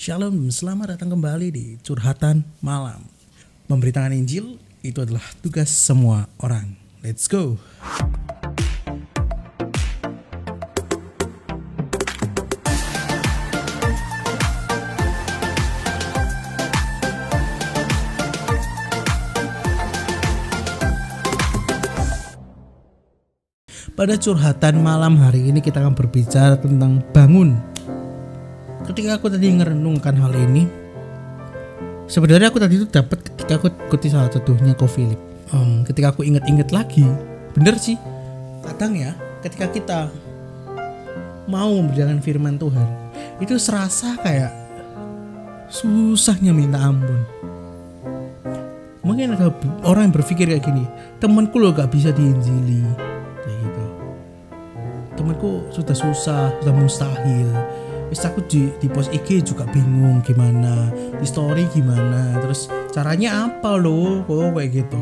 Shalom, selamat datang kembali di Curhatan Malam. Memberitakan Injil itu adalah tugas semua orang. Let's go. Pada curhatan malam hari ini kita akan berbicara tentang bangun. Ketika aku tadi ngerenungkan hal ini, sebenarnya aku tadi itu dapat ketika aku ikuti salah satunya Ko Philip. Um, ketika aku inget-inget lagi, bener sih, kadang ya, ketika kita mau memberitakan firman Tuhan, itu serasa kayak susahnya minta ampun. Mungkin ada orang yang berpikir kayak gini, temanku lo gak bisa diinjili, kayak gitu temanku sudah susah sudah mustahil Wis aku di, di post IG juga bingung gimana di story gimana terus caranya apa loh kok kayak gitu.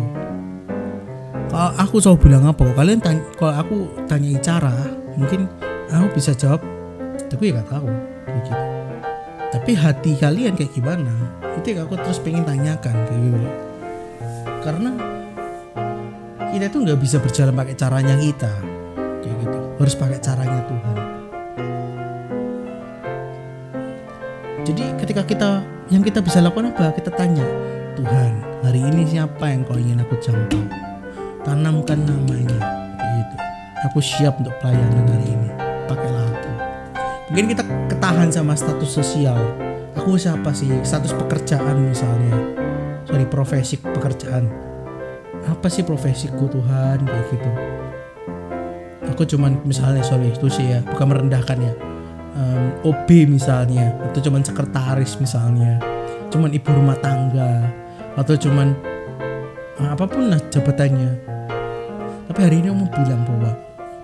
Kalau aku coba bilang apa kalian tanya, kalau aku tanya cara mungkin aku bisa jawab tapi ya gak tahu gitu. Tapi hati kalian kayak gimana itu yang aku terus pengen tanyakan kayak gitu. Karena kita tuh nggak bisa berjalan pakai caranya kita kayak gitu. Harus pakai caranya Tuhan jadi ketika kita yang kita bisa lakukan apa? Kita tanya Tuhan hari ini siapa yang kau ingin aku jangkau? Tanamkan namanya. Gitu. Aku siap untuk pelayanan hari ini. Pakailah aku. Mungkin kita ketahan sama status sosial. Aku siapa sih? Status pekerjaan misalnya. Sorry profesi pekerjaan. Apa sih profesiku Tuhan? Kayak gitu. Aku cuman misalnya sorry itu sih ya bukan merendahkan ya um, OB misalnya atau cuman sekretaris misalnya cuman ibu rumah tangga atau cuman uh, apa pun lah jabatannya. Tapi hari ini mau bilang bahwa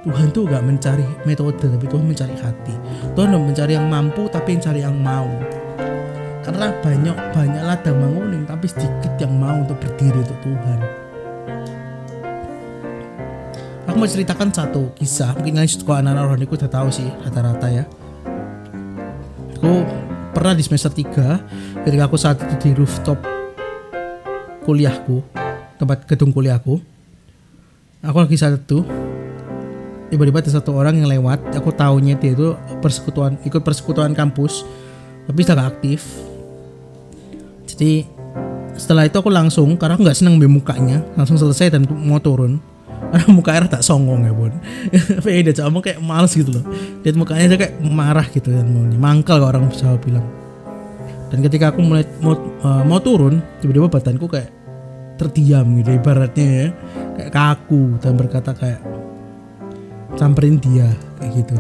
Tuhan tuh gak mencari metode tapi Tuhan mencari hati. Tuhan gak mencari yang mampu tapi yang cari yang mau. Karena banyak banyak ladang menguning tapi sedikit yang mau untuk berdiri untuk Tuhan. Aku mau ceritakan satu kisah. Mungkin kalian suka anak-anak rohani udah tahu sih rata-rata ya aku pernah di semester 3 ketika aku saat itu di rooftop kuliahku tempat gedung kuliahku aku lagi saat itu tiba-tiba ada satu orang yang lewat aku tahunya dia itu persekutuan ikut persekutuan kampus tapi sudah gak aktif. Jadi setelah itu aku langsung karena aku nggak seneng mukanya langsung selesai dan mau turun karena muka air tak songong ya bun. Tapi dia cuma kayak males gitu loh. Lihat mukanya aja kayak marah gitu dan mau mangkal kalau orang Jawa bilang. Dan ketika aku mulai mau, uh, mau turun tiba-tiba badanku kayak terdiam gitu ibaratnya ya. Kayak kaku dan berkata kayak samperin dia kayak gitu.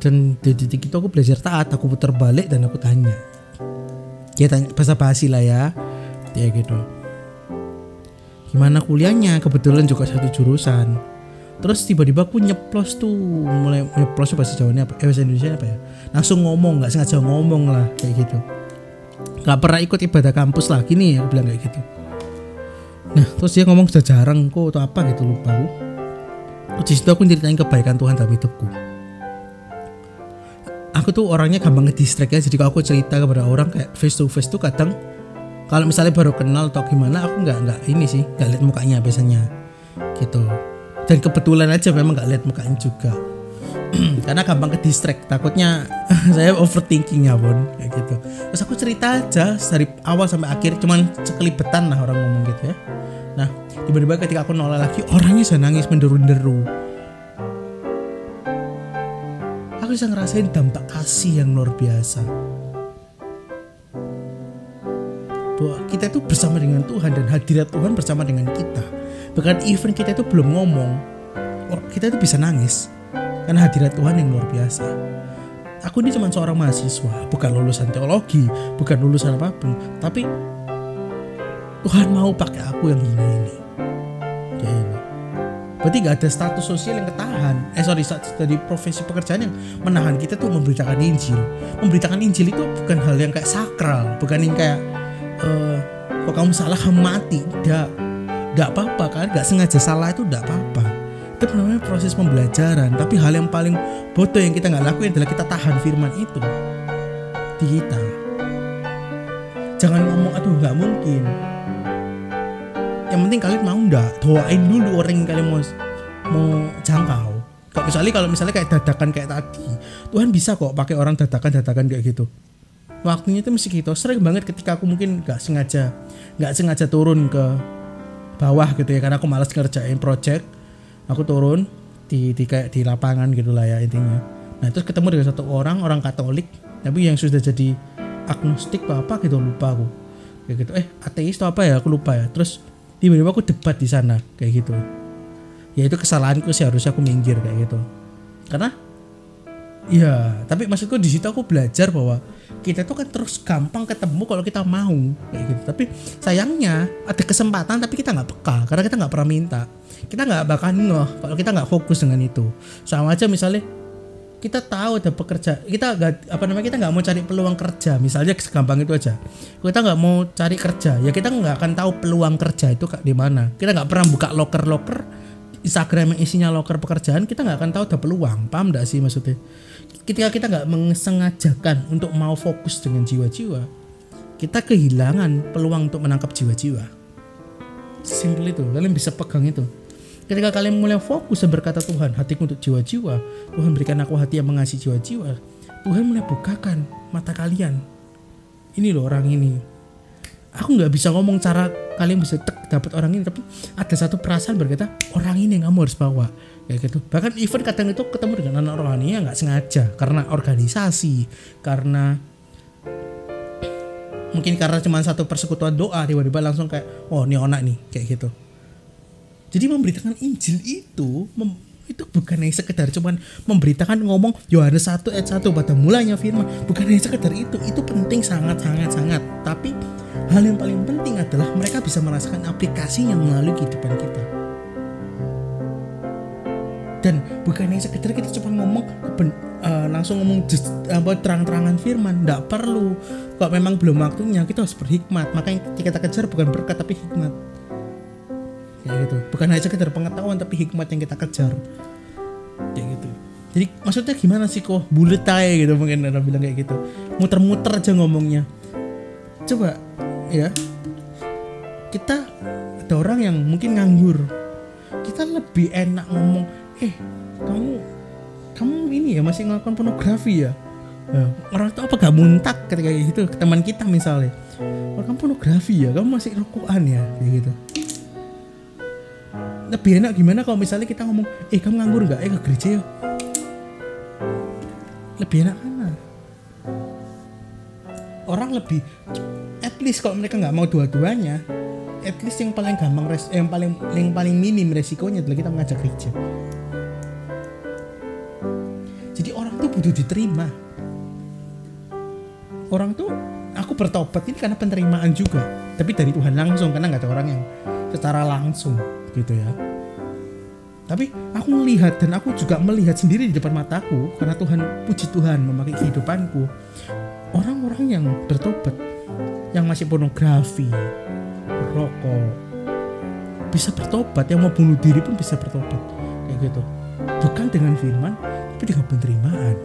Dan di titik itu aku belajar taat aku putar balik dan aku tanya. Dia tanya bahasa basi lah ya. Dia gitu gimana kuliahnya? Kebetulan juga satu jurusan. Terus tiba-tiba aku nyeplos tuh mulai nyeplos bahasa Jawanya apa? Eh bahasa Indonesia apa ya? Langsung ngomong nggak sengaja ngomong lah kayak gitu. Nggak pernah ikut ibadah kampus lagi nih aku bilang kayak gitu. Nah terus dia ngomong sudah jarang kok atau apa gitu lupa aku. Di situ aku ceritain kebaikan Tuhan dalam hidupku. Aku tuh orangnya gampang ngedistract ya jadi kalau aku cerita kepada orang kayak face to face tuh kadang kalau misalnya baru kenal atau gimana aku nggak nggak ini sih nggak lihat mukanya biasanya. Gitu. Dan kebetulan aja memang nggak lihat mukanya juga. Karena gampang ke distract. Takutnya saya overthinking ya pun kayak gitu. Terus aku cerita aja dari awal sampai akhir cuman sekelibetan lah orang ngomong gitu ya. Nah tiba-tiba ketika aku nolak lagi orangnya sudah nangis menderu-deru. Aku bisa ngerasain dampak kasih yang luar biasa bahwa kita itu bersama dengan Tuhan dan hadirat Tuhan bersama dengan kita. Bahkan even kita itu belum ngomong oh, kita itu bisa nangis. Karena hadirat Tuhan yang luar biasa. Aku ini cuma seorang mahasiswa bukan lulusan teologi bukan lulusan apa pun. Tapi Tuhan mau pakai aku yang ini ini. Kayak ini berarti gak ada status sosial yang ketahan. Eh sorry dari profesi pekerjaan yang menahan kita tuh memberitakan Injil. Memberitakan Injil itu bukan hal yang kayak sakral bukan yang kayak uh, kok kamu salah? Kamu mati. Tidak tidak apa-apa kan? Nggak sengaja salah itu tidak apa-apa. Itu namanya proses pembelajaran. Tapi hal yang paling bodoh yang kita nggak lakuin adalah kita tahan firman itu di kita. Jangan ngomong aduh nggak mungkin. Yang penting kalian mau ndak? Doain dulu orang yang kalian mau mau jangkau. Kalau misalnya kalau misalnya kayak dadakan kayak tadi Tuhan bisa kok pakai orang dadakan dadakan kayak gitu waktunya itu mesti gitu. Sering banget ketika aku mungkin nggak sengaja nggak sengaja turun ke bawah gitu ya karena aku malas ngerjain project aku turun di, di kayak di lapangan gitu lah ya intinya. Nah terus ketemu dengan satu orang orang Katolik tapi yang sudah jadi agnostik apa, apa gitu lupa aku. Kayak gitu eh ateis atau apa ya? Aku lupa ya. Terus tiba-tiba aku debat di sana kayak gitu. Ya itu kesalahanku sih harusnya aku minggir kayak gitu. Karena ya tapi maksudku di situ aku belajar bahwa kita tuh kan terus gampang ketemu kalau kita mau kayak gitu. Tapi sayangnya ada kesempatan tapi kita nggak peka karena kita nggak pernah minta. Kita nggak bakal ngeh kalau kita nggak fokus dengan itu. Sama aja misalnya kita tahu ada pekerja kita gak, apa namanya kita nggak mau cari peluang kerja. Misalnya segampang itu aja. Kita nggak mau cari kerja ya kita nggak akan tahu peluang kerja itu di mana. Kita nggak pernah buka loker loker Instagram yang isinya loker pekerjaan kita nggak akan tahu ada peluang paham gak sih maksudnya ketika kita nggak mensengajakan untuk mau fokus dengan jiwa-jiwa kita kehilangan peluang untuk menangkap jiwa-jiwa simple itu kalian bisa pegang itu Ketika kalian mulai fokus dan berkata Tuhan, hatiku untuk jiwa-jiwa, Tuhan berikan aku hati yang mengasihi jiwa-jiwa. Tuhan mulai bukakan mata kalian. Ini loh orang ini. Aku nggak bisa ngomong cara kalian bisa dapat orang ini, tapi ada satu perasaan berkata orang ini yang kamu harus bawa kayak gitu. Bahkan even kadang itu ketemu dengan anak rohani yang nggak sengaja karena organisasi, karena mungkin karena cuma satu persekutuan doa tiba-tiba langsung kayak oh ini anak nih kayak gitu jadi memberitakan Injil itu itu bukan hanya sekedar cuman memberitakan ngomong Yohanes 1 ayat 1 pada mulanya firman. Bukan hanya sekedar itu itu penting sangat sangat sangat. Tapi hal yang paling penting adalah mereka bisa merasakan aplikasinya melalui kehidupan kita. Dan bukan hanya sekedar kita cuma ngomong uh, langsung ngomong just, terang-terangan firman tidak perlu. Kalau memang belum waktunya kita harus berhikmat. Makanya kita kejar bukan berkat tapi hikmat kayak gitu. Bukan hanya sekedar pengetahuan tapi hikmat yang kita kejar. Kayak gitu. Jadi maksudnya gimana sih kok bulet aja gitu mungkin ada bilang kayak gitu. Muter-muter aja ngomongnya. Coba ya. Kita ada orang yang mungkin nganggur. Kita lebih enak ngomong eh kamu kamu ini ya masih ngelakukan pornografi ya? Nah, orang tuh apa gak muntak ketika ke teman kita misalnya. Oh, kamu pornografi ya? Kamu masih rokokan ya? Kayak gitu lebih enak gimana kalau misalnya kita ngomong eh kamu nganggur nggak? Eh ke gereja yuk. Lebih enak mana orang lebih at least kalau mereka nggak mau dua-duanya at least yang paling gampang res, yang paling yang paling minim resikonya adalah kita mengajak gereja. Jadi orang tuh butuh diterima. Orang tuh aku bertobat ini karena penerimaan juga tapi dari Tuhan langsung karena nggak ada orang yang secara langsung gitu ya. Tapi aku melihat dan aku juga melihat sendiri di depan mataku karena Tuhan puji Tuhan memakai kehidupanku orang-orang yang bertobat yang masih pornografi rokok bisa bertobat yang mau bunuh diri pun bisa bertobat kayak gitu. Bukan dengan firman tapi dengan penerimaan.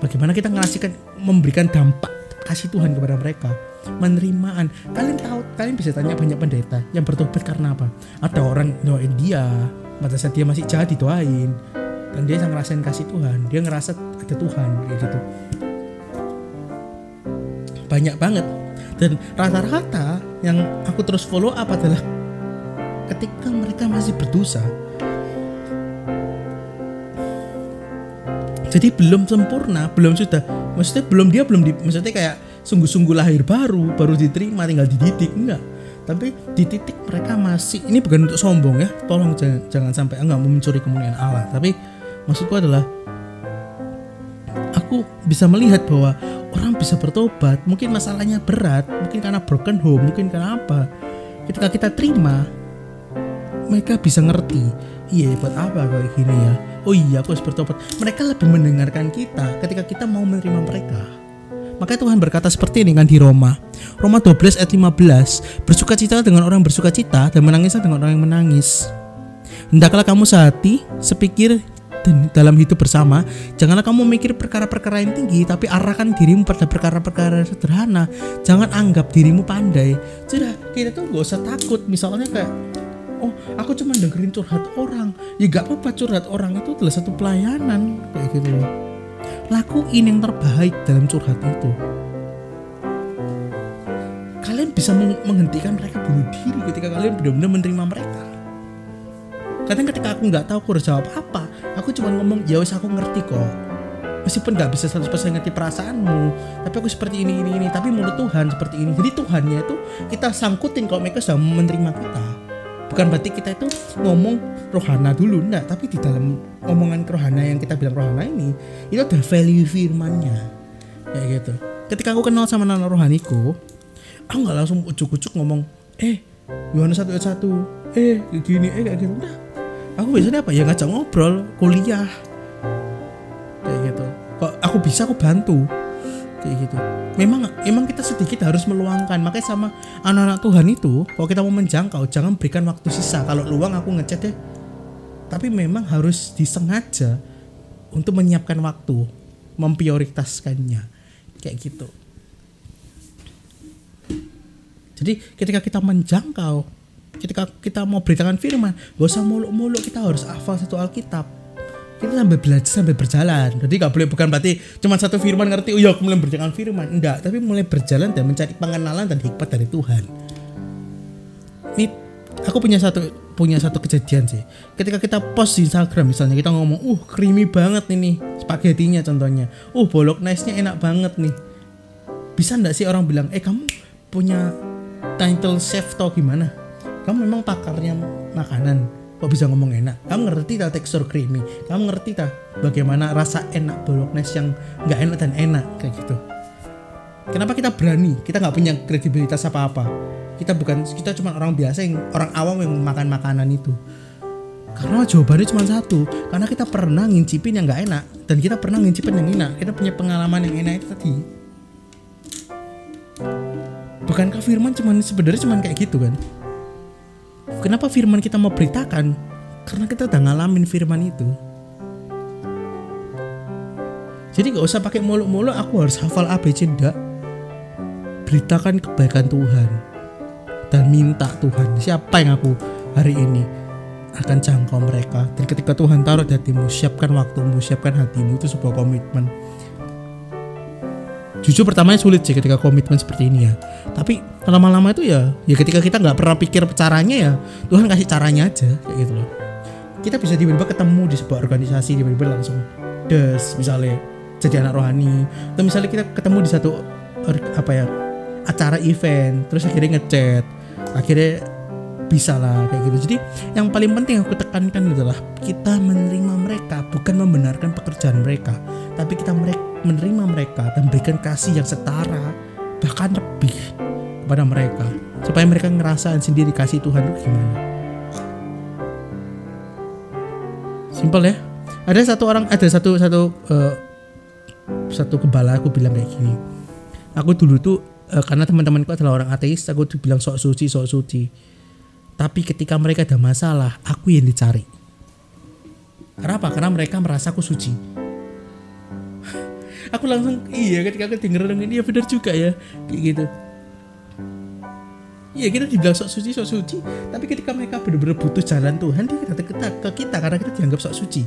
Bagaimana kita ngasihkan memberikan dampak kasih Tuhan kepada mereka penerimaan. Kalian tahu kalian bisa tanya banyak pendeta yang bertobat karena apa? Ada orang doain dia pada saat dia masih jahat didoain. Dan dia ngerasain kasih Tuhan dia ngerasa ada Tuhan kayak gitu. Banyak banget. Dan rata-rata yang aku terus follow up adalah ketika mereka masih berdosa. Jadi belum sempurna belum sudah maksudnya belum dia belum di, maksudnya kayak sungguh-sungguh lahir baru baru diterima tinggal dididik enggak. Tapi di titik mereka masih ini bukan untuk sombong ya tolong jangan, jangan sampai enggak mau mencuri kemuliaan Allah. Tapi maksudku adalah aku bisa melihat bahwa orang bisa bertobat mungkin masalahnya berat mungkin karena broken home mungkin karena apa. Ketika kita terima mereka bisa ngerti iya buat apa kayak gini ya? Oh iya aku harus bertobat. Mereka lebih mendengarkan kita ketika kita mau menerima mereka maka Tuhan berkata seperti ini kan di Roma. Roma 12 ayat 15. Bersuka cita dengan orang bersuka cita dan menangislah dengan orang yang menangis. Hendaklah kamu sehati, sepikir dan dalam hidup bersama janganlah kamu mikir perkara-perkara yang tinggi tapi arahkan dirimu pada perkara-perkara sederhana jangan anggap dirimu pandai sudah kita tuh gak usah takut misalnya kayak oh aku cuma dengerin curhat orang ya gak apa-apa curhat orang itu adalah satu pelayanan kayak gitu loh lakuin yang terbaik dalam curhat itu. Kalian bisa menghentikan mereka bunuh diri ketika kalian benar-benar menerima mereka. Kadang ketika aku nggak tahu aku harus jawab apa aku cuma ngomong ya wes aku ngerti kok. Meskipun nggak bisa 100% ngerti perasaanmu tapi aku seperti ini ini ini. Tapi menurut Tuhan seperti ini. Jadi Tuhannya itu kita sangkutin kalau mereka sudah menerima kita bukan berarti kita itu ngomong rohana dulu enggak. Tapi di dalam omongan rohana yang kita bilang rohana ini itu ada value firmannya. Kayak gitu. Ketika aku kenal sama nana rohaniku aku nggak langsung ucuk-ucuk ngomong eh Yohanes satu ayat satu. Eh gini eh kayak gitu. Enggak aku biasanya apa? Ya ngajak ngobrol kuliah. Kayak gitu. Kok aku bisa aku bantu kayak gitu. Memang emang kita sedikit harus meluangkan. Makanya sama anak-anak Tuhan itu kalau kita mau menjangkau jangan berikan waktu sisa. Kalau luang aku ngechat deh tapi memang harus disengaja untuk menyiapkan waktu memprioritaskannya. Kayak gitu. Jadi ketika kita menjangkau ketika kita mau beritakan firman gak usah muluk-muluk kita harus hafal satu Alkitab kita sampai belajar sampai berjalan. Jadi gak boleh bukan berarti cuma satu firman ngerti oh ya aku mulai berjalan firman. Enggak tapi mulai berjalan dan mencari pengenalan dan hikmat dari Tuhan. Ini aku punya satu punya satu kejadian sih. Ketika kita post di Instagram misalnya kita ngomong uh creamy banget ini spagettinya contohnya. Uh bolok nice-nya enak banget nih. Bisa ndak sih orang bilang eh kamu punya title chef atau gimana? Kamu memang pakarnya makanan kok bisa ngomong enak? Kamu ngerti tak tekstur creamy? Kamu ngerti tak bagaimana rasa enak bolognese yang nggak enak dan enak? Kayak gitu. Kenapa kita berani? Kita nggak punya kredibilitas apa apa kita bukan kita cuma orang biasa yang orang awam yang makan makanan itu. Karena jawabannya cuma satu karena kita pernah ngincipin yang nggak enak dan kita pernah ngincipin yang enak. Kita punya pengalaman yang enak itu tadi. Bukankah firman cuman sebenarnya cuman kayak gitu kan kenapa firman kita mau beritakan? Karena kita udah ngalamin firman itu. Jadi gak usah pakai muluk-muluk aku harus hafal ABC enggak beritakan kebaikan Tuhan dan minta Tuhan. Siapa yang aku hari ini akan jangkau mereka? Dan ketika Tuhan taruh di hatimu siapkan waktumu siapkan hatimu. Itu sebuah komitmen jujur pertamanya sulit sih ketika komitmen seperti ini ya. Tapi lama-lama itu ya ya ketika kita nggak pernah pikir caranya ya Tuhan kasih caranya aja kayak gitu loh. Kita bisa tiba-tiba ketemu di sebuah organisasi tiba-tiba langsung des misalnya jadi anak rohani. Atau misalnya kita ketemu di satu apa ya acara event terus akhirnya ngechat akhirnya bisa lah kayak gitu. Jadi yang paling penting aku tekankan adalah kita menerima mereka bukan membenarkan pekerjaan mereka tapi kita menerima mereka dan berikan kasih yang setara bahkan lebih kepada mereka supaya mereka ngerasain sendiri kasih Tuhan itu gimana simpel ya ada satu orang ada satu satu uh, satu kebala aku bilang kayak gini aku dulu tuh uh, karena teman-temanku adalah orang ateis aku tuh bilang sok suci sok suci tapi ketika mereka ada masalah, aku yang dicari. Kenapa? Karena mereka merasa aku suci. Aku langsung iya ketika aku denger ini ya benar juga ya. Kayak gitu. Iya kita dibilang sok suci sok suci, tapi ketika mereka benar-benar butuh jalan Tuhan dia ke kita, ke kita karena kita dianggap sok suci.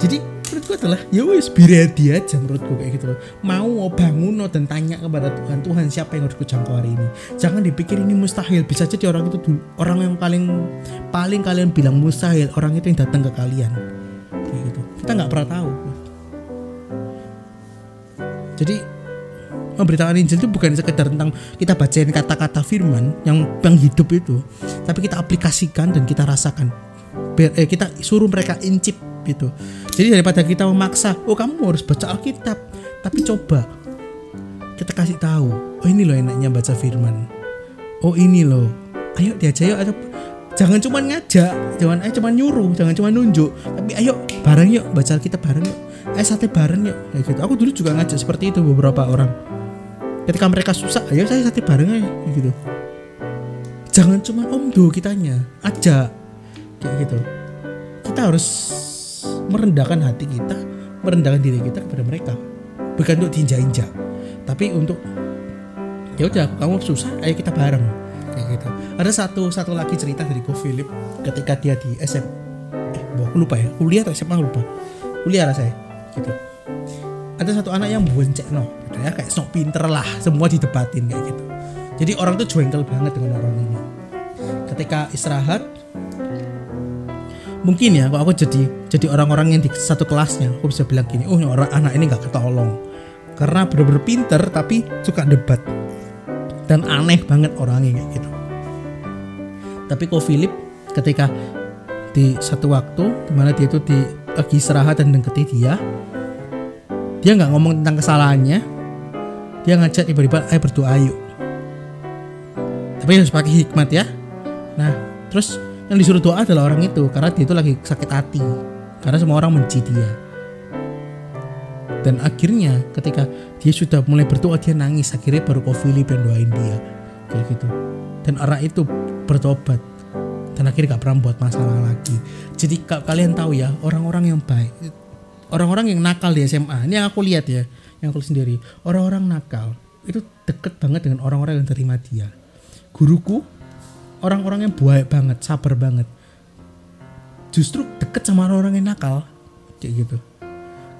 Jadi menurutku adalah ya wes dia aja menurutku kayak gitu loh. Mau bangun dan tanya kepada Tuhan Tuhan siapa yang harus jangkau hari ini? Jangan dipikir ini mustahil. Bisa jadi orang itu orang yang paling paling kalian bilang mustahil orang itu yang datang ke kalian. Kayak gitu. Kita nggak pernah tahu jadi memberitakan Injil itu bukan sekedar tentang kita bacain kata-kata firman yang yang hidup itu tapi kita aplikasikan dan kita rasakan. Biar, eh, kita suruh mereka incip gitu. Jadi daripada kita memaksa oh kamu harus baca Alkitab tapi coba kita kasih tahu oh ini loh enaknya baca firman. Oh ini loh. Ayo diajak yuk atau jangan cuma ngajak jangan eh cuma nyuruh jangan cuma nunjuk tapi ayo bareng yuk baca Alkitab bareng yuk eh sate bareng yuk. Kayak gitu. Aku dulu juga ngajak seperti itu beberapa orang. Ketika mereka susah ayo saya sate bareng aja gitu. Jangan cuma om do kitanya aja kayak gitu. Kita harus merendahkan hati kita, merendahkan diri kita kepada mereka. Bukan untuk diinjak-injak, tapi untuk ya udah kamu susah, ayo kita bareng. Kayak gitu. Ada satu satu lagi cerita dari Ko Philip ketika dia di SM eh aku lupa ya. Kuliah atau SMA lupa. Kuliah lah saya gitu. Ada satu anak yang boncek no gitu ya kayak sok pinter lah semua didebatin kayak gitu. Jadi orang tuh jengkel banget dengan orang ini. Ketika istirahat mungkin ya kalau aku jadi jadi orang-orang yang di satu kelasnya aku bisa bilang gini oh orang anak ini nggak ketolong. Karena bener-bener pinter tapi suka debat. Dan aneh banget orangnya kayak gitu. Tapi kok Philip ketika di satu waktu di mana dia itu di lagi istirahat dan deketi dia. Dia nggak ngomong tentang kesalahannya. Dia ngajak tiba-tiba ayo berdoa yuk. Tapi harus pakai hikmat ya. Nah terus yang disuruh doa adalah orang itu karena dia itu lagi sakit hati karena semua orang benci dia. Dan akhirnya ketika dia sudah mulai berdoa dia nangis. Akhirnya baru kau Philip yang doain dia. Kayak gitu. Dan orang itu bertobat. Dan akhirnya gak pernah buat masalah lagi jadi kalian tahu ya orang-orang yang baik orang-orang yang nakal di SMA ini yang aku lihat ya yang aku sendiri. Orang-orang nakal itu deket banget dengan orang-orang yang terima dia. Guruku orang-orang yang baik banget sabar banget justru deket sama orang-orang yang nakal. Kayak gitu.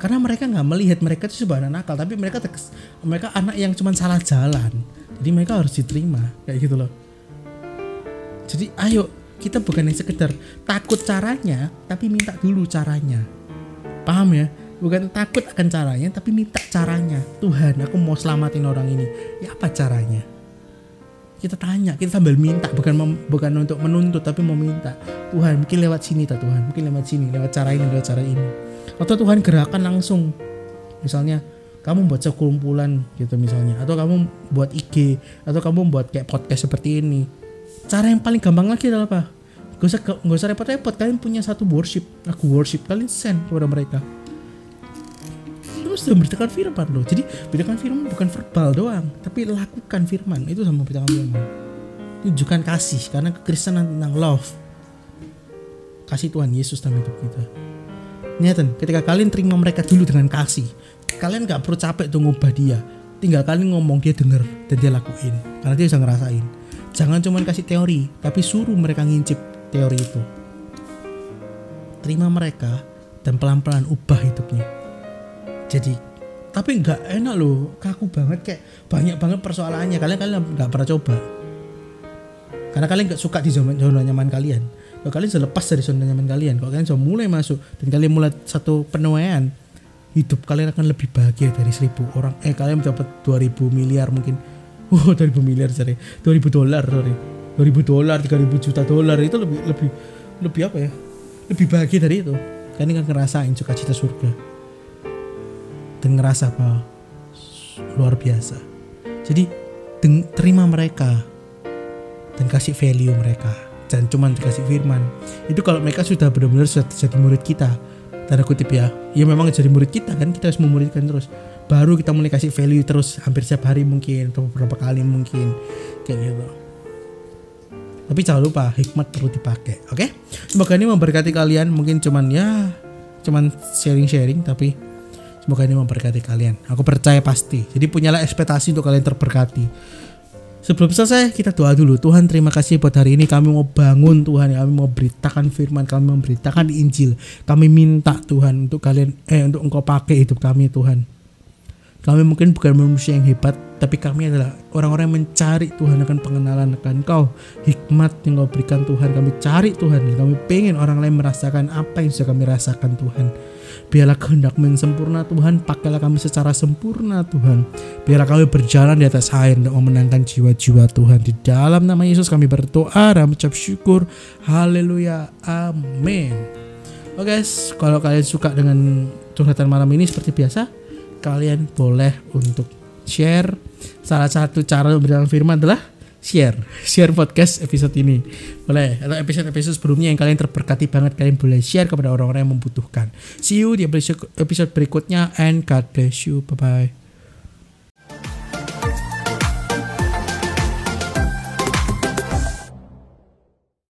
Karena mereka nggak melihat mereka itu anak nakal tapi mereka tekes, mereka anak yang cuma salah jalan. Jadi mereka harus diterima kayak gitu loh. Jadi ayo kita bukan yang sekedar takut caranya tapi minta dulu caranya. Paham ya? Bukan takut akan caranya tapi minta caranya. Tuhan aku mau selamatin orang ini. Ya apa caranya? Kita tanya kita sambil minta. Bukan mem, bukan untuk menuntut tapi mau minta. Tuhan mungkin lewat sini tak Tuhan? Mungkin lewat sini lewat cara ini lewat cara ini. Atau Tuhan gerakan langsung. Misalnya kamu buat sekumpulan gitu misalnya. Atau kamu buat IG atau kamu buat kayak podcast seperti ini. Cara yang paling gampang lagi adalah apa gak usah gak usah repot-repot kalian punya satu worship aku worship kalian send kepada mereka sudah memberitakan firman loh. Jadi beritakan firman bukan verbal doang, tapi lakukan firman. Itu sama beritakan firman. Tunjukkan kasih karena kekristenan tentang love. Kasih Tuhan Yesus dalam hidup kita. Niatan, ketika kalian terima mereka dulu dengan kasih, kalian gak perlu capek tuh ngubah dia. Tinggal kalian ngomong dia denger dan dia lakuin. Karena dia bisa ngerasain. Jangan cuma kasih teori, tapi suruh mereka ngincip teori itu. Terima mereka dan pelan-pelan ubah hidupnya. Jadi tapi nggak enak loh kaku banget kayak banyak banget persoalannya. Kalian kalian nggak pernah coba? Karena kalian nggak suka di zona, zona nyaman kalian. Kalau kalian sudah lepas dari zona nyaman kalian kalau kalian sudah mulai masuk dan kalian mulai satu penuaian hidup kalian akan lebih bahagia dari seribu orang. Eh kalian dapat 2000 miliar mungkin. Oh 2000 miliar sorry. 2000 dolar sorry 2000 dolar 3000 juta dolar itu lebih lebih lebih apa ya? Lebih bahagia dari itu. Kalian akan ngerasain cita surga. Dan ngerasa apa? Luar biasa. Jadi terima mereka dan kasih value mereka. Dan cuman dikasih firman. Itu kalau mereka sudah benar-benar sudah jadi murid kita tanda kutip ya. Ya memang jadi murid kita kan kita harus memuridkan terus. Baru kita mulai kasih value terus hampir setiap hari mungkin atau beberapa kali mungkin. Kayak gitu tapi jangan lupa hikmat perlu dipakai oke okay? semoga ini memberkati kalian mungkin cuman ya cuman sharing-sharing tapi Semoga ini memberkati kalian. Aku percaya pasti. Jadi punyalah ekspektasi untuk kalian terberkati. Sebelum selesai kita doa dulu. Tuhan terima kasih buat hari ini kami mau bangun Tuhan. Kami mau beritakan firman. Kami mau memberitakan Injil. Kami minta Tuhan untuk kalian eh untuk engkau pakai hidup kami Tuhan. Kami mungkin bukan manusia yang hebat, tapi kami adalah orang-orang yang mencari Tuhan akan pengenalan akan Kau. Hikmat yang Kau berikan Tuhan, kami cari Tuhan. Dan kami pengen orang lain merasakan apa yang sudah kami rasakan Tuhan. Biarlah kehendak yang sempurna Tuhan, pakailah kami secara sempurna Tuhan. Biarlah kami berjalan di atas air untuk memenangkan jiwa-jiwa Tuhan. Di dalam nama Yesus kami berdoa dan mengucap syukur. Haleluya. Amin. Oke guys, kalau kalian suka dengan curhatan malam ini seperti biasa, kalian boleh untuk share. Salah satu cara memberikan firman adalah share. Share podcast episode ini. Boleh. Atau episode episode sebelumnya yang kalian terberkati banget kalian boleh share kepada orang-orang yang membutuhkan. See you di episode berikutnya and God bless you. Bye bye